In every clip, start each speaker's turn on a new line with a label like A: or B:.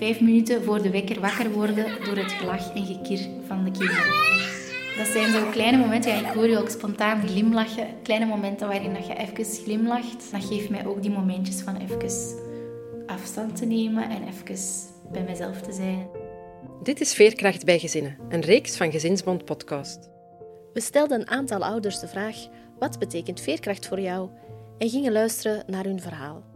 A: vijf minuten voor de wekker wakker worden door het gelach en gekir van de kinderen. Dat zijn zo kleine momenten, ja, ik hoor je ook spontaan glimlachen. Kleine momenten waarin dat je even glimlacht. Dat geeft mij ook die momentjes van even afstand te nemen en even bij mezelf te zijn.
B: Dit is Veerkracht bij Gezinnen, een reeks van Gezinsbond podcast.
C: We stelden een aantal ouders de vraag: wat betekent veerkracht voor jou? En gingen luisteren naar hun verhaal.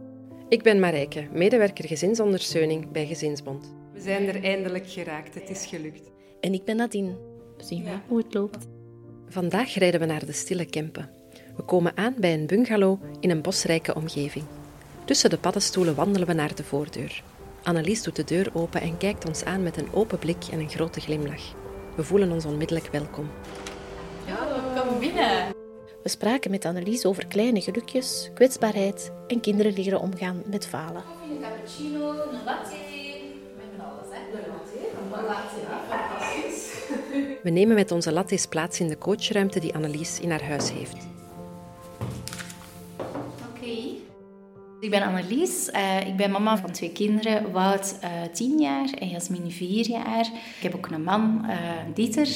B: Ik ben Marijke, medewerker gezinsondersteuning bij Gezinsbond.
D: We zijn er eindelijk geraakt, het is gelukt.
C: En ik ben Nadine.
A: We zien wel hoe het loopt.
B: Vandaag rijden we naar de Stille Kempen. We komen aan bij een bungalow in een bosrijke omgeving. Tussen de paddenstoelen wandelen we naar de voordeur. Annelies doet de deur open en kijkt ons aan met een open blik en een grote glimlach. We voelen ons onmiddellijk welkom.
A: Ja, kom binnen.
C: We spraken met Annelies over kleine gelukjes, kwetsbaarheid en kinderen leren omgaan met falen.
A: Een cappuccino, een latte. We hebben alles, hè? Een latte. Een latte, ja, fantastisch.
B: We nemen met onze lattes plaats in de coachruimte die Annelies in haar huis heeft.
A: Oké. Ik ben Annelies. Uh, ik ben mama van twee kinderen. Wout uh, tien jaar en Jasmin vier jaar. Ik heb ook een man, uh, Dieter.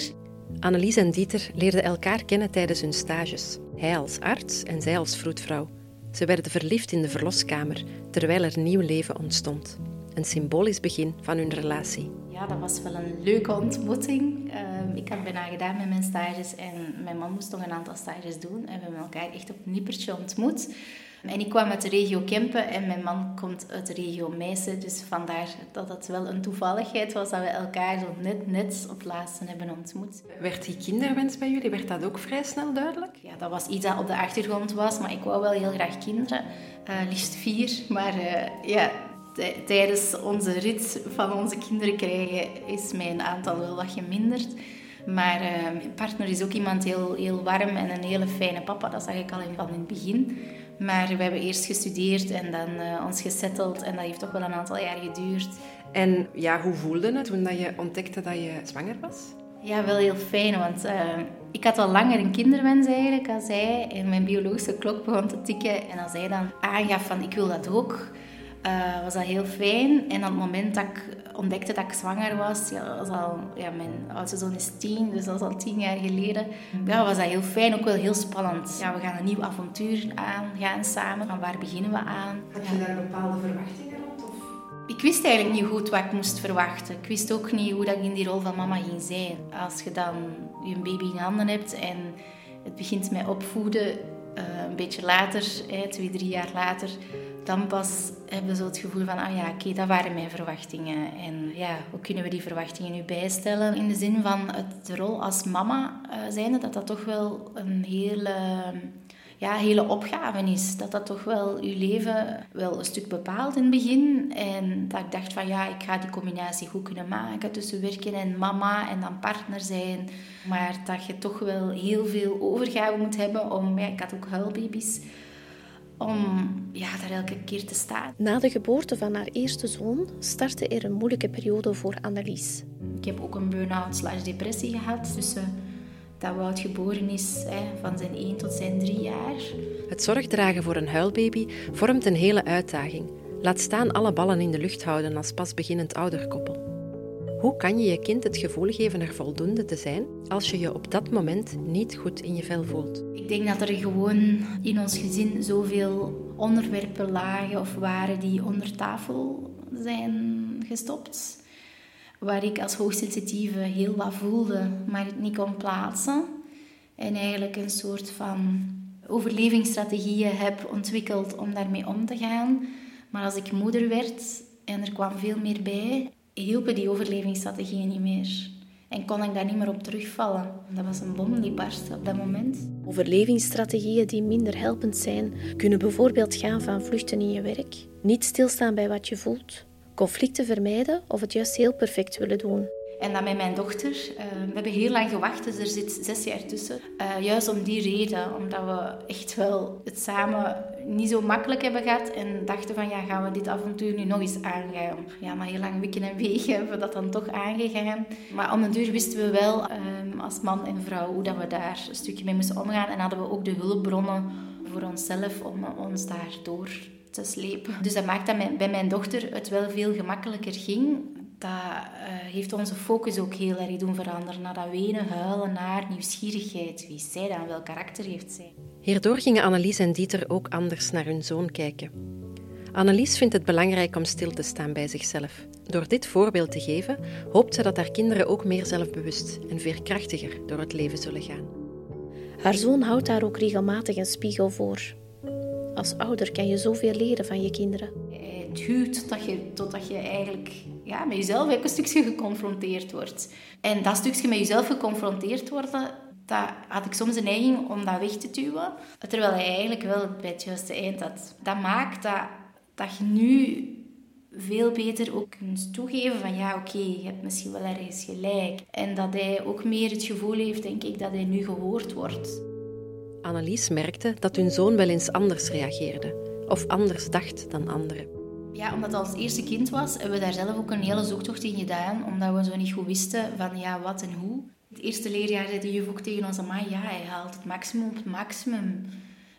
B: Annelies en Dieter leerden elkaar kennen tijdens hun stages. Hij als arts en zij als vroedvrouw. Ze werden verliefd in de verloskamer, terwijl er nieuw leven ontstond. Een symbolisch begin van hun relatie.
A: Ja, dat was wel een leuke ontmoeting. Uh, ik had bijna gedaan met mijn stages en mijn man moest nog een aantal stages doen. En we hebben elkaar echt op een nippertje ontmoet. En ik kwam uit de regio Kempen en mijn man komt uit de regio Meissen. Dus vandaar dat het wel een toevalligheid was dat we elkaar zo net, net op laatste hebben ontmoet.
D: Werd die kinderwens bij jullie, werd dat ook vrij snel duidelijk?
A: Ja, dat was iets dat op de achtergrond was, maar ik wou wel heel graag kinderen. Uh, liefst vier, maar uh, ja, tijdens onze rit van onze kinderen krijgen is mijn aantal wel wat geminderd. Maar uh, mijn partner is ook iemand heel, heel warm en een hele fijne papa. Dat zag ik al van in het begin. Maar we hebben eerst gestudeerd en dan uh, ons gesetteld. En dat heeft toch wel een aantal jaar geduurd.
D: En ja, hoe voelde het toen dat je ontdekte dat je zwanger was?
A: Ja, wel heel fijn. Want uh, ik had al langer een kinderwens eigenlijk als hij. En mijn biologische klok begon te tikken. En als hij dan aangaf van ik wil dat ook... Uh, was dat heel fijn. En op het moment dat ik ontdekte dat ik zwanger was, ja, was al, ja, mijn oudste zoon is tien, dus dat was al tien jaar geleden, ja, was dat heel fijn, ook wel heel spannend. Ja, we gaan een nieuw avontuur aangaan samen. Van waar beginnen we aan?
D: Had je daar bepaalde verwachtingen rond? Of?
A: Ik wist eigenlijk niet goed wat ik moest verwachten. Ik wist ook niet hoe dat ik in die rol van mama ging zijn. Als je dan je baby in handen hebt en het begint met opvoeden, uh, een beetje later, hè, twee, drie jaar later, dan pas hebben zo het gevoel van, ah ja, oké, dat waren mijn verwachtingen. En ja, hoe kunnen we die verwachtingen nu bijstellen? In de zin van het, de rol als mama uh, zijnde, dat dat toch wel een hele, ja, hele opgave is. Dat dat toch wel je leven wel een stuk bepaalt in het begin. En dat ik dacht van, ja, ik ga die combinatie goed kunnen maken tussen werken en mama en dan partner zijn. Maar dat je toch wel heel veel overgave moet hebben om, ja, ik had ook huilbaby's om ja, daar elke keer te staan.
C: Na de geboorte van haar eerste zoon startte er een moeilijke periode voor Annelies.
A: Ik heb ook een burn-out slash depressie gehad tussen dat Wout geboren is, hè, van zijn 1 tot zijn 3 jaar.
B: Het zorgdragen voor een huilbaby vormt een hele uitdaging. Laat staan alle ballen in de lucht houden als pas beginnend ouderkoppel. Hoe kan je je kind het gevoel geven er voldoende te zijn als je je op dat moment niet goed in je vel voelt?
A: Ik denk dat er gewoon in ons gezin zoveel onderwerpen lagen of waren die onder tafel zijn gestopt. Waar ik als hoogsensitieve heel wat voelde, maar het niet kon plaatsen. En eigenlijk een soort van overlevingsstrategieën heb ontwikkeld om daarmee om te gaan. Maar als ik moeder werd en er kwam veel meer bij, hielpen die overlevingsstrategieën niet meer. En kon ik daar niet meer op terugvallen. Dat was een bom die barstte op dat moment.
C: Overlevingsstrategieën die minder helpend zijn, kunnen bijvoorbeeld gaan van vluchten in je werk, niet stilstaan bij wat je voelt, conflicten vermijden of het juist heel perfect willen doen.
A: En dan met mijn dochter. Uh, we hebben heel lang gewacht, dus er zit zes jaar tussen. Uh, juist om die reden, omdat we echt wel het samen niet zo makkelijk hebben gehad. En dachten van, ja, gaan we dit avontuur nu nog eens aangaan? Ja, na heel lang wikken en wegen hebben we dat dan toch aangegaan. Maar om een duur wisten we wel, um, als man en vrouw, hoe dat we daar een stukje mee moesten omgaan. En hadden we ook de hulpbronnen voor onszelf om ons daardoor te slepen. Dus dat maakt dat bij mijn dochter het wel veel gemakkelijker ging. Dat uh, heeft onze focus ook heel erg doen veranderen. Naar dat wenen, huilen, naar nieuwsgierigheid. Wie is zij dan? Welk karakter heeft zij?
B: Hierdoor gingen Annelies en Dieter ook anders naar hun zoon kijken. Annelies vindt het belangrijk om stil te staan bij zichzelf. Door dit voorbeeld te geven, hoopt ze dat haar kinderen ook meer zelfbewust en veerkrachtiger door het leven zullen gaan.
C: Haar zoon houdt daar ook regelmatig een spiegel voor. Als ouder kan je zoveel leren van je kinderen.
A: Totdat je, totdat je eigenlijk ja, met jezelf ook een stukje geconfronteerd wordt. En dat stukje met jezelf geconfronteerd worden, dat had ik soms de neiging om dat weg te duwen. Terwijl hij eigenlijk wel bij het juiste eind had. Dat maakt dat, dat je nu veel beter ook kunt toegeven van ja, oké, je hebt misschien wel ergens gelijk. En dat hij ook meer het gevoel heeft, denk ik, dat hij nu gehoord wordt.
B: Annelies merkte dat hun zoon wel eens anders reageerde of anders dacht dan anderen.
A: Ja, omdat het als eerste kind was, hebben we daar zelf ook een hele zoektocht in gedaan, omdat we zo niet goed wisten van ja, wat en hoe. Het eerste leerjaar zei de juf ook tegen ons, maar ja, hij haalt het maximum op het maximum.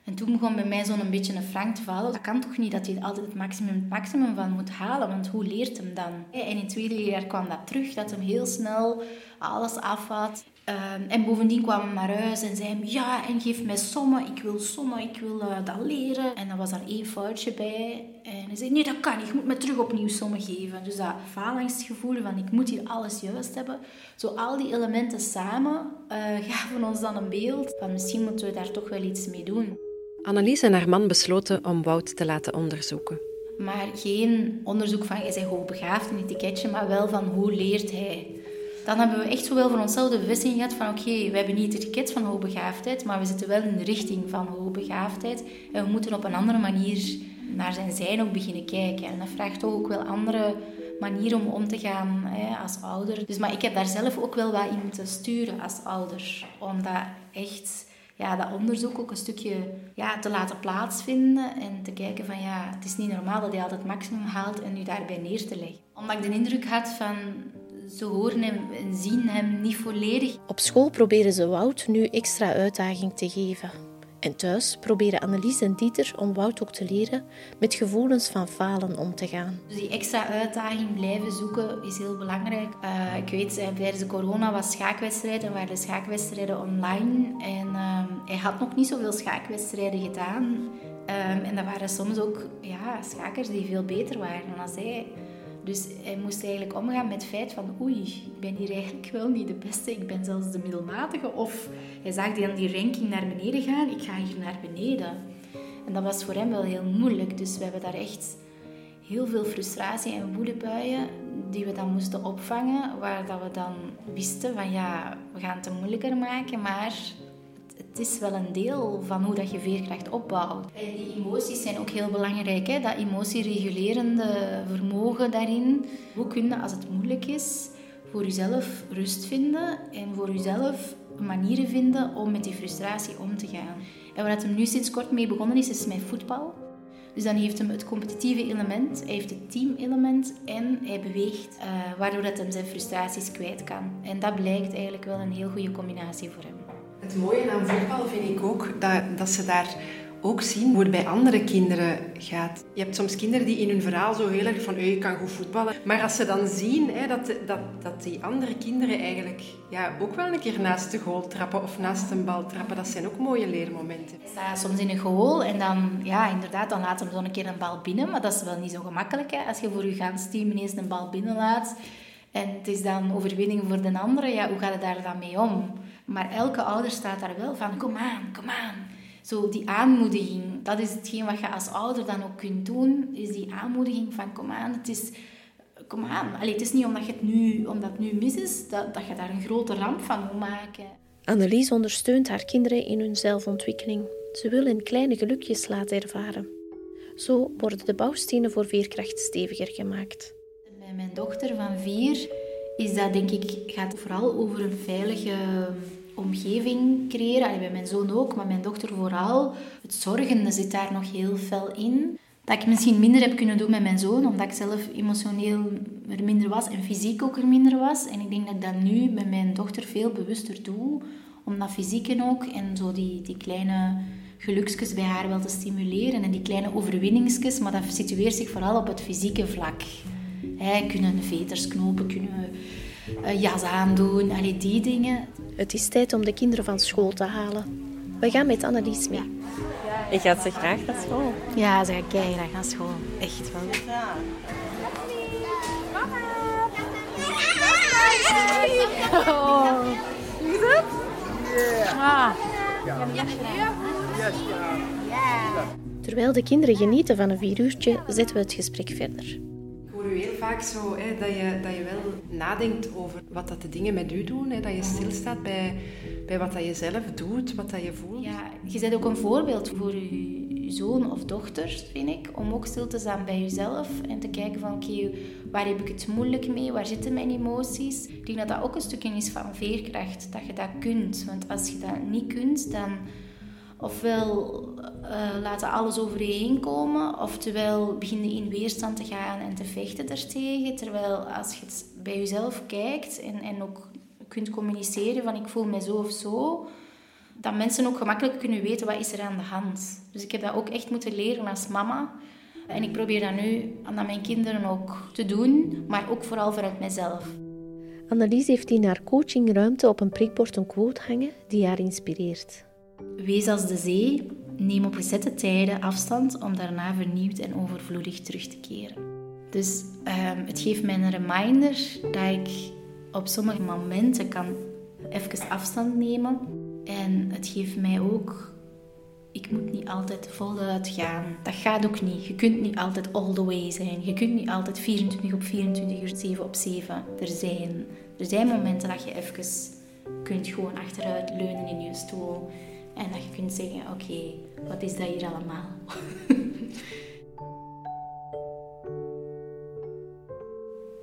A: En toen begon bij mij zo'n beetje een frank te vallen. Dat kan toch niet dat je altijd het maximum, het maximum van moet halen, want hoe leert hem dan? En in het tweede jaar kwam dat terug, dat hem heel snel alles afhaalt. Ehm, en bovendien kwam hij naar huis en zei ja, en geef mij sommen, ik wil sommen, ik wil uh, dat leren. En dan was er één foutje bij. En hij zei, nee, dat kan niet, je moet me terug opnieuw sommen geven. Dus dat falingsgevoel van, ik moet hier alles juist hebben. Zo al die elementen samen uh, gaven ons dan een beeld van, misschien moeten we daar toch wel iets mee doen.
B: Annelies en haar man besloten om Wout te laten onderzoeken.
A: Maar geen onderzoek van, je bent hoogbegaafd, een etiketje, maar wel van, hoe leert hij? Dan hebben we echt zowel voor onszelf de bevestiging gehad van oké, we hebben niet het etiket van hoogbegaafdheid, maar we zitten wel in de richting van hoogbegaafdheid. En we moeten op een andere manier naar zijn zijn ook beginnen kijken. En dat vraagt toch ook wel andere manieren om om te gaan hè, als ouder. Dus, maar ik heb daar zelf ook wel wat in moeten sturen als ouder. Om dat echt, ja, dat onderzoek ook een stukje ja, te laten plaatsvinden. En te kijken van ja, het is niet normaal dat hij altijd het maximum haalt en nu daarbij neer te leggen. Omdat ik de indruk had van ze horen hem en zien hem niet volledig.
C: Op school proberen ze Wout nu extra uitdaging te geven. En thuis proberen Annelies en Dieter om Wout ook te leren met gevoelens van falen om te gaan.
A: Dus die extra uitdaging blijven zoeken is heel belangrijk. Uh, ik weet, uh, tijdens de corona was schaakwedstrijden en waren de schaakwedstrijden online. En uh, hij had nog niet zoveel schaakwedstrijden gedaan. Um, en dat waren soms ook ja, schakers die veel beter waren dan hij. Dus hij moest eigenlijk omgaan met het feit van oei, ik ben hier eigenlijk wel niet de beste, ik ben zelfs de middelmatige. Of hij zag dan die ranking naar beneden gaan, ik ga hier naar beneden. En dat was voor hem wel heel moeilijk. Dus we hebben daar echt heel veel frustratie en woedebuien die we dan moesten opvangen. Waar dat we dan wisten van ja, we gaan het moeilijker maken, maar het is wel een deel van hoe dat je veerkracht opbouwt. En die emoties zijn ook heel belangrijk. Hè? Dat emotieregulerende vermogen daarin. Hoe kun je, als het moeilijk is, voor jezelf rust vinden en voor jezelf manieren vinden om met die frustratie om te gaan. En waar hem nu sinds kort mee begonnen is, is met voetbal. Dus dan heeft hem het competitieve element, hij heeft het teamelement en hij beweegt, uh, waardoor dat hem zijn frustraties kwijt kan. En dat blijkt eigenlijk wel een heel goede combinatie voor hem.
D: Het mooie aan voetbal vind ik ook dat, dat ze daar ook zien hoe het bij andere kinderen gaat. Je hebt soms kinderen die in hun verhaal zo heel erg van je kan goed voetballen. Maar als ze dan zien hè, dat, dat, dat die andere kinderen eigenlijk ja, ook wel een keer naast de goal trappen of naast een bal trappen, dat zijn ook mooie leermomenten.
A: Je staat soms in een goal en dan, ja, inderdaad, dan laat hem zo een keer een bal binnen. Maar dat is wel niet zo gemakkelijk. Hè? Als je voor je gans team ineens een bal binnenlaat en het is dan overwinning voor de andere, ja, hoe gaat het daar dan mee om? Maar elke ouder staat daar wel van, kom aan, kom aan. Zo die aanmoediging, dat is hetgeen wat je als ouder dan ook kunt doen, is die aanmoediging van, kom aan, het is... Kom aan. Allee, het is niet omdat, je het nu, omdat nu mis is, dat, dat je daar een grote ramp van moet maken.
C: Annelies ondersteunt haar kinderen in hun zelfontwikkeling. Ze wil hen kleine gelukjes laten ervaren. Zo worden de bouwstenen voor veerkracht steviger gemaakt.
A: Bij mijn dochter van vier is dat denk ik, gaat vooral over een veilige omgeving creëren. Allee, bij mijn zoon ook, maar mijn dochter vooral. Het zorgen zit daar nog heel fel in. Dat ik misschien minder heb kunnen doen met mijn zoon, omdat ik zelf emotioneel er minder was en fysiek ook er minder was. En ik denk dat ik dat nu met mijn dochter veel bewuster doe, om dat fysieke ook en zo die, die kleine geluksjes bij haar wel te stimuleren. En die kleine overwinningsjes, maar dat situeert zich vooral op het fysieke vlak. Hè, kunnen veters knopen, kunnen uh, jas aandoen, allee, die dingen.
C: Het is tijd om de kinderen van school te halen. We gaan met Annelies mee.
B: Ik ga ze graag naar school.
A: Ja, ze gaat graag naar school. Echt wel.
C: Oh. Is het? Terwijl de kinderen genieten van een vier uurtje, zetten we het gesprek verder.
D: U heel vaak zo hè, dat, je, dat je wel nadenkt over wat dat de dingen met u doen. Hè, dat je stilstaat bij, bij wat dat je zelf doet, wat dat je voelt.
A: Ja, je bent ook een voorbeeld voor je zoon of dochter, vind ik. Om ook stil te staan bij jezelf en te kijken van oké, waar heb ik het moeilijk mee? Waar zitten mijn emoties? Ik denk dat dat ook een stukje is van veerkracht, dat je dat kunt. Want als je dat niet kunt, dan ofwel uh, laten alles over komen, oftewel begin je in weerstand te gaan en te vechten ertegen. Terwijl als je bij jezelf kijkt en, en ook kunt communiceren van ik voel me zo of zo, dat mensen ook gemakkelijk kunnen weten wat is er aan de hand. Dus ik heb dat ook echt moeten leren als mama. En ik probeer dat nu aan mijn kinderen ook te doen, maar ook vooral vanuit mezelf.
C: Annelies heeft in haar coachingruimte op een prikbord een quote hangen die haar inspireert.
A: Wees als de zee, neem op gezette tijden afstand om daarna vernieuwd en overvloedig terug te keren. Dus um, het geeft mij een reminder dat ik op sommige momenten kan even afstand nemen. En het geeft mij ook, ik moet niet altijd voluit gaan. Dat gaat ook niet. Je kunt niet altijd all the way zijn. Je kunt niet altijd 24 op 24 uur, 7 op 7 er zijn. Er zijn momenten dat je even kunt gewoon achteruit leunen in je stoel. En dat je kunt zeggen, oké, wat is dat hier allemaal?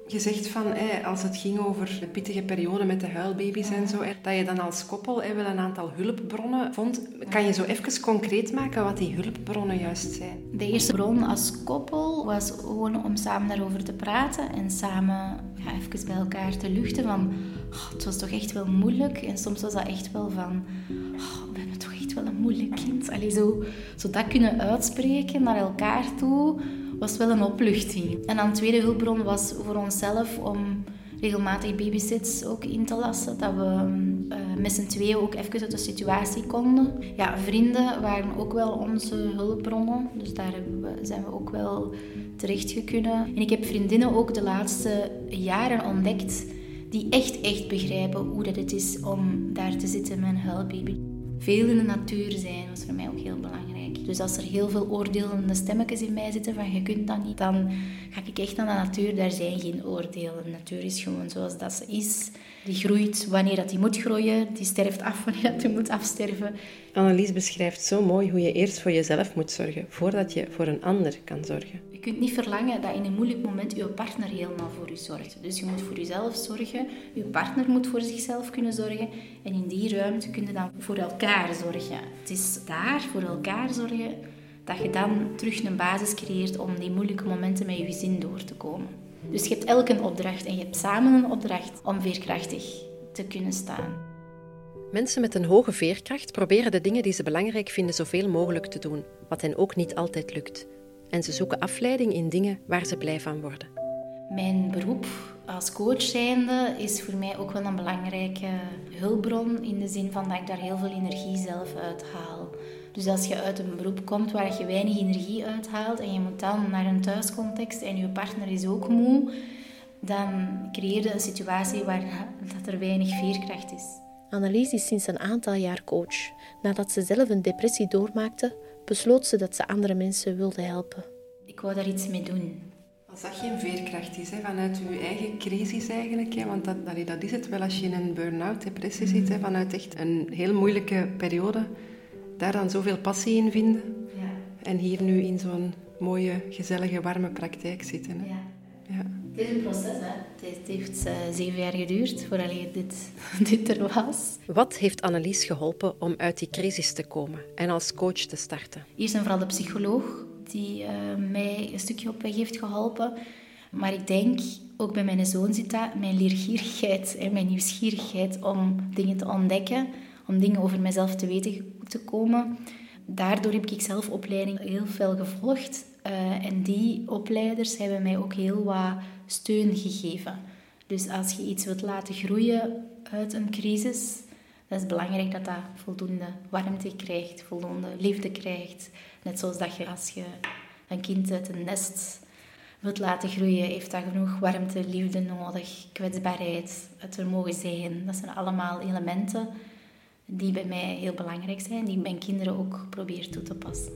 D: Je zegt van, als het ging over de pittige periode met de huilbaby's en zo, dat je dan als koppel wel een aantal hulpbronnen vond. Kan je zo even concreet maken wat die hulpbronnen juist zijn?
A: De eerste bron als koppel was gewoon om samen daarover te praten en samen ja, even bij elkaar te luchten van, oh, het was toch echt wel moeilijk. En soms was dat echt wel van, oh, we hebben wel een moeilijk kind. Allee, zo, zo dat kunnen uitspreken naar elkaar toe was wel een opluchting. En dan de tweede hulpbron was voor onszelf om regelmatig babysits ook in te lassen. Dat we uh, met z'n tweeën ook even uit de situatie konden. Ja, vrienden waren ook wel onze hulpbronnen. Dus daar we, zijn we ook wel terecht gekunnen. En ik heb vriendinnen ook de laatste jaren ontdekt die echt, echt begrijpen hoe dat het is om daar te zitten met een huilbaby. Veel in de natuur zijn was voor mij ook heel belangrijk. Dus als er heel veel oordelende stemmetjes in mij zitten van je kunt dat niet, dan ga ik echt naar de natuur. Daar zijn geen oordelen. De natuur is gewoon zoals dat ze is. Die groeit wanneer dat die moet groeien. Die sterft af wanneer dat die moet afsterven.
B: Annelies beschrijft zo mooi hoe je eerst voor jezelf moet zorgen, voordat je voor een ander kan zorgen.
A: Je kunt niet verlangen dat in een moeilijk moment je partner helemaal voor je zorgt. Dus je moet voor jezelf zorgen, je partner moet voor zichzelf kunnen zorgen en in die ruimte kun je dan voor elkaar zorgen. Het is daar voor elkaar zorgen dat je dan terug een basis creëert om die moeilijke momenten met je gezin door te komen. Dus je hebt elk een opdracht en je hebt samen een opdracht om veerkrachtig te kunnen staan.
B: Mensen met een hoge veerkracht proberen de dingen die ze belangrijk vinden zoveel mogelijk te doen, wat hen ook niet altijd lukt. En ze zoeken afleiding in dingen waar ze blij van worden.
A: Mijn beroep als coach zijnde is voor mij ook wel een belangrijke hulpbron in de zin van dat ik daar heel veel energie zelf uit haal. Dus als je uit een beroep komt waar je weinig energie uithaalt en je moet dan naar een thuiscontext en je partner is ook moe, dan creëer je een situatie waar dat er weinig veerkracht is.
C: Annelies is sinds een aantal jaar coach. Nadat ze zelf een depressie doormaakte, besloot ze dat ze andere mensen wilde helpen.
A: Ik wou daar iets mee doen.
D: Als dat geen veerkracht is, hè, vanuit je eigen crisis eigenlijk, hè, want dat, dat is het wel als je in een burn-out, depressie zit, hè, vanuit echt een heel moeilijke periode, daar dan zoveel passie in vinden. Ja. En hier nu in zo'n mooie, gezellige, warme praktijk zitten. Hè. Ja.
A: ja. Het is een proces, hè. Het heeft uh, zeven jaar geduurd voordat dit, dit er was.
B: Wat heeft Annelies geholpen om uit die crisis te komen en als coach te starten?
A: Eerst en vooral de psycholoog, die uh, mij een stukje op weg heeft geholpen. Maar ik denk, ook bij mijn zoon zit dat, mijn leergierigheid en mijn nieuwsgierigheid om dingen te ontdekken, om dingen over mezelf te weten te komen. daardoor heb ik zelf opleiding heel veel gevolgd. Uh, en die opleiders hebben mij ook heel wat steun gegeven. Dus als je iets wilt laten groeien uit een crisis, dan is belangrijk dat dat voldoende warmte krijgt, voldoende liefde krijgt. Net zoals dat je als je een kind uit een nest wilt laten groeien, heeft dat genoeg warmte, liefde nodig, kwetsbaarheid, het er mogen zijn. Dat zijn allemaal elementen die bij mij heel belangrijk zijn, die ik mijn kinderen ook probeer toe te passen.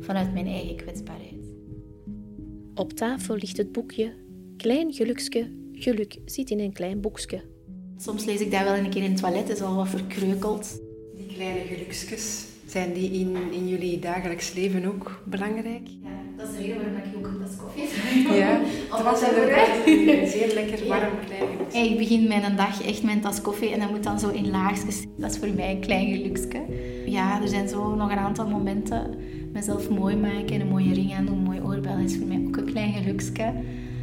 A: Vanuit mijn eigen kwetsbaarheid.
C: Op tafel ligt het boekje Klein gelukske, geluk zit in een klein boekje.
A: Soms lees ik dat wel een keer in het toilet, is al wat verkreukeld.
D: Die kleine gelukjes, zijn die in, in jullie dagelijks leven ook belangrijk?
A: Ja, dat is de reden waarom ik
D: Ja, het was een zeer lekker warm klein
A: Ik begin mijn dag echt met een tas koffie en dat moet dan zo in laagjes. Dat is voor mij een klein geluksje. Ja, er zijn zo nog een aantal momenten. Mezelf mooi maken, een mooie ring aan doen, een mooi oorbel is voor mij ook een klein geluksje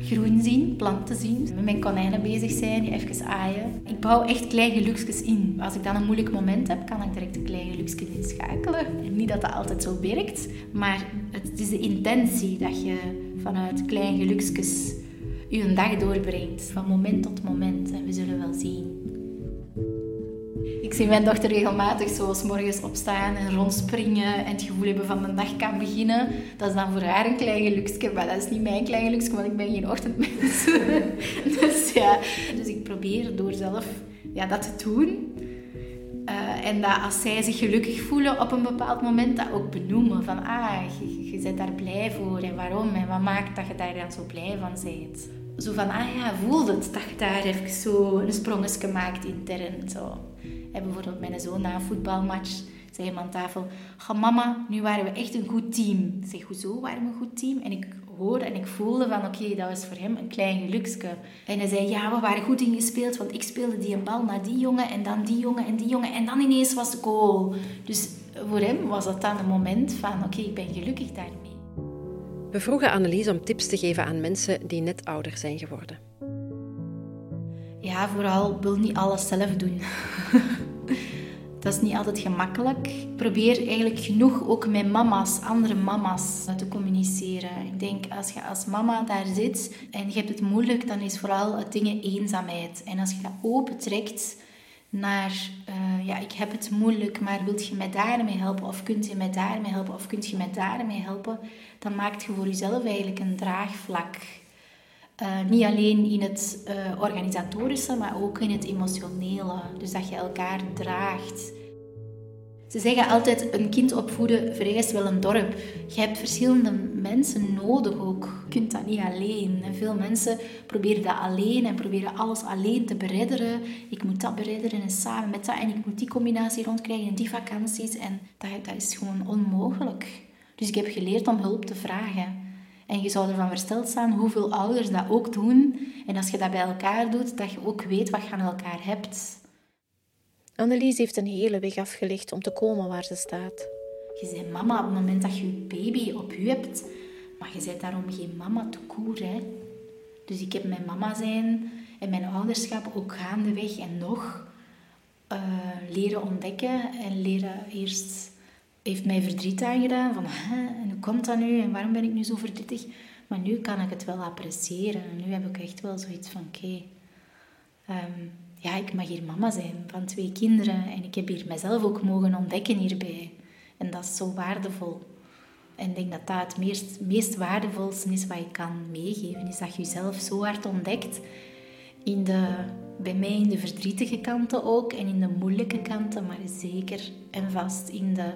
A: groen zien, planten zien, met mijn konijnen bezig zijn, die even aaien. Ik bouw echt kleine gelukjes in. Als ik dan een moeilijk moment heb, kan ik direct een klein gelukje inschakelen. niet dat dat altijd zo werkt, maar het is de intentie dat je vanuit kleine gelukjes je dag doorbrengt, van moment tot moment. En we zullen wel zien. Ik zie mijn dochter regelmatig zoals morgens opstaan en rondspringen en het gevoel hebben van de dag kan beginnen. Dat is dan voor haar een klein geluksje, maar dat is niet mijn klein geluksje, want ik ben geen ochtendmens. dus ja, dus ik probeer door zelf ja, dat te doen. Uh, en dat als zij zich gelukkig voelen op een bepaald moment, dat ook benoemen. Van, ah, je, je bent daar blij voor en waarom en wat maakt dat je daar dan zo blij van bent. Zo van, ah ja, voelde het dat je daar even zo een sprongetje maakt intern. Zo. En bijvoorbeeld mijn zoon na een voetbalmatch zei hem aan tafel... mama, nu waren we echt een goed team. Ik zeg, hoezo waren we een goed team? En ik hoorde en ik voelde van, oké, dat was voor hem een klein geluksje. En hij zei, ja, we waren goed ingespeeld, want ik speelde die een bal naar die jongen en dan die jongen en die jongen. En dan ineens was de goal. Dus voor hem was dat dan een moment van, oké, ik ben gelukkig daarmee.
B: We vroegen Annelies om tips te geven aan mensen die net ouder zijn geworden.
A: Ja, vooral wil niet alles zelf doen. dat is niet altijd gemakkelijk. Ik probeer eigenlijk genoeg ook met mama's, andere mama's, te communiceren. Ik denk, als je als mama daar zit en je hebt het moeilijk, dan is vooral het dingen eenzaamheid. En als je dat opentrekt naar, uh, ja, ik heb het moeilijk, maar wilt je mij daarmee helpen? Of kunt je mij daarmee helpen? Of kunt je mij daarmee helpen? Dan maakt je voor jezelf eigenlijk een draagvlak uh, niet alleen in het uh, organisatorische, maar ook in het emotionele. Dus dat je elkaar draagt. Ze zeggen altijd, een kind opvoeden vereist wel een dorp. Je hebt verschillende mensen nodig ook. Je kunt dat niet alleen. En veel mensen proberen dat alleen en proberen alles alleen te beredderen. Ik moet dat beredderen en samen met dat. En ik moet die combinatie rondkrijgen en die vakanties. En dat, dat is gewoon onmogelijk. Dus ik heb geleerd om hulp te vragen. En je zou ervan versteld staan hoeveel ouders dat ook doen. En als je dat bij elkaar doet, dat je ook weet wat je aan elkaar hebt.
C: Annelies heeft een hele weg afgelegd om te komen waar ze staat.
A: Je bent mama op het moment dat je je baby op je hebt. Maar je bent daarom geen mama te koer, hè. Dus ik heb mijn mama zijn en mijn ouderschap ook gaandeweg en nog uh, leren ontdekken en leren eerst heeft mij verdriet aangedaan. Van, en hoe komt dat nu? En waarom ben ik nu zo verdrietig? Maar nu kan ik het wel appreciëren. En nu heb ik echt wel zoiets van, oké... Ehm, ja, ik mag hier mama zijn van twee kinderen. En ik heb hier mezelf ook mogen ontdekken hierbij. En dat is zo waardevol. En ik denk dat dat het meest, meest waardevolste is wat je kan meegeven. Is dat je jezelf zo hard ontdekt. In de, bij mij in de verdrietige kanten ook. En in de moeilijke kanten. Maar zeker en vast in de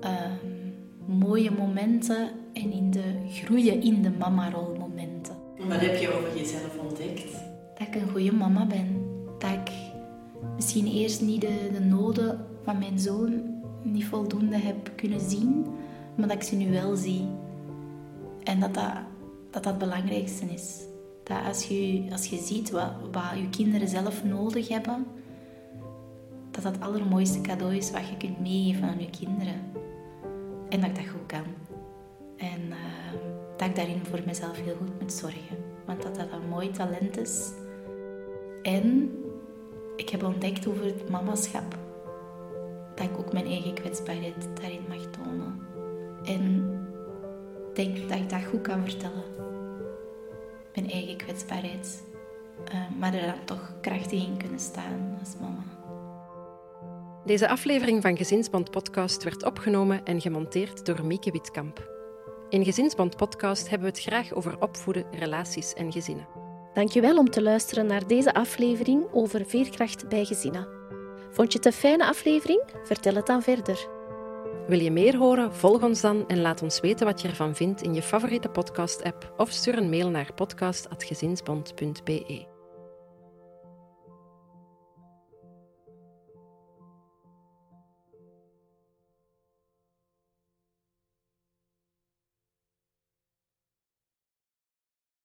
A: Ehm, mooie momenten en in de groeien in de mama-rol momenten.
E: Wat heb je over jezelf ontdekt?
A: Dat ik een goede mama ben. Dat ik misschien eerst niet de, de noden van mijn zoon niet voldoende heb kunnen zien, maar dat ik ze nu wel zie. En dat dat, dat, dat het belangrijkste is. Dat als je, als je ziet wat, wat je kinderen zelf nodig hebben, dat dat het allermooiste cadeau is wat je kunt meegeven aan je kinderen. En dat ik dat goed kan. En uh, dat ik daarin voor mezelf heel goed moet zorgen. Want dat dat een mooi talent is. En ik heb ontdekt over het mamaschap. dat ik ook mijn eigen kwetsbaarheid daarin mag tonen. En denk dat ik dat goed kan vertellen. Mijn eigen kwetsbaarheid. Uh, maar er dan toch krachtig in kunnen staan als mama.
B: Deze aflevering van Gezinsband Podcast werd opgenomen en gemonteerd door Mieke Witkamp. In Gezinsband Podcast hebben we het graag over opvoeden, relaties en gezinnen.
C: Dankjewel om te luisteren naar deze aflevering over veerkracht bij gezinnen. Vond je het een fijne aflevering? Vertel het dan verder.
B: Wil je meer horen? Volg ons dan en laat ons weten wat je ervan vindt in je favoriete podcast-app of stuur een mail naar podcast.gezinsbond.be.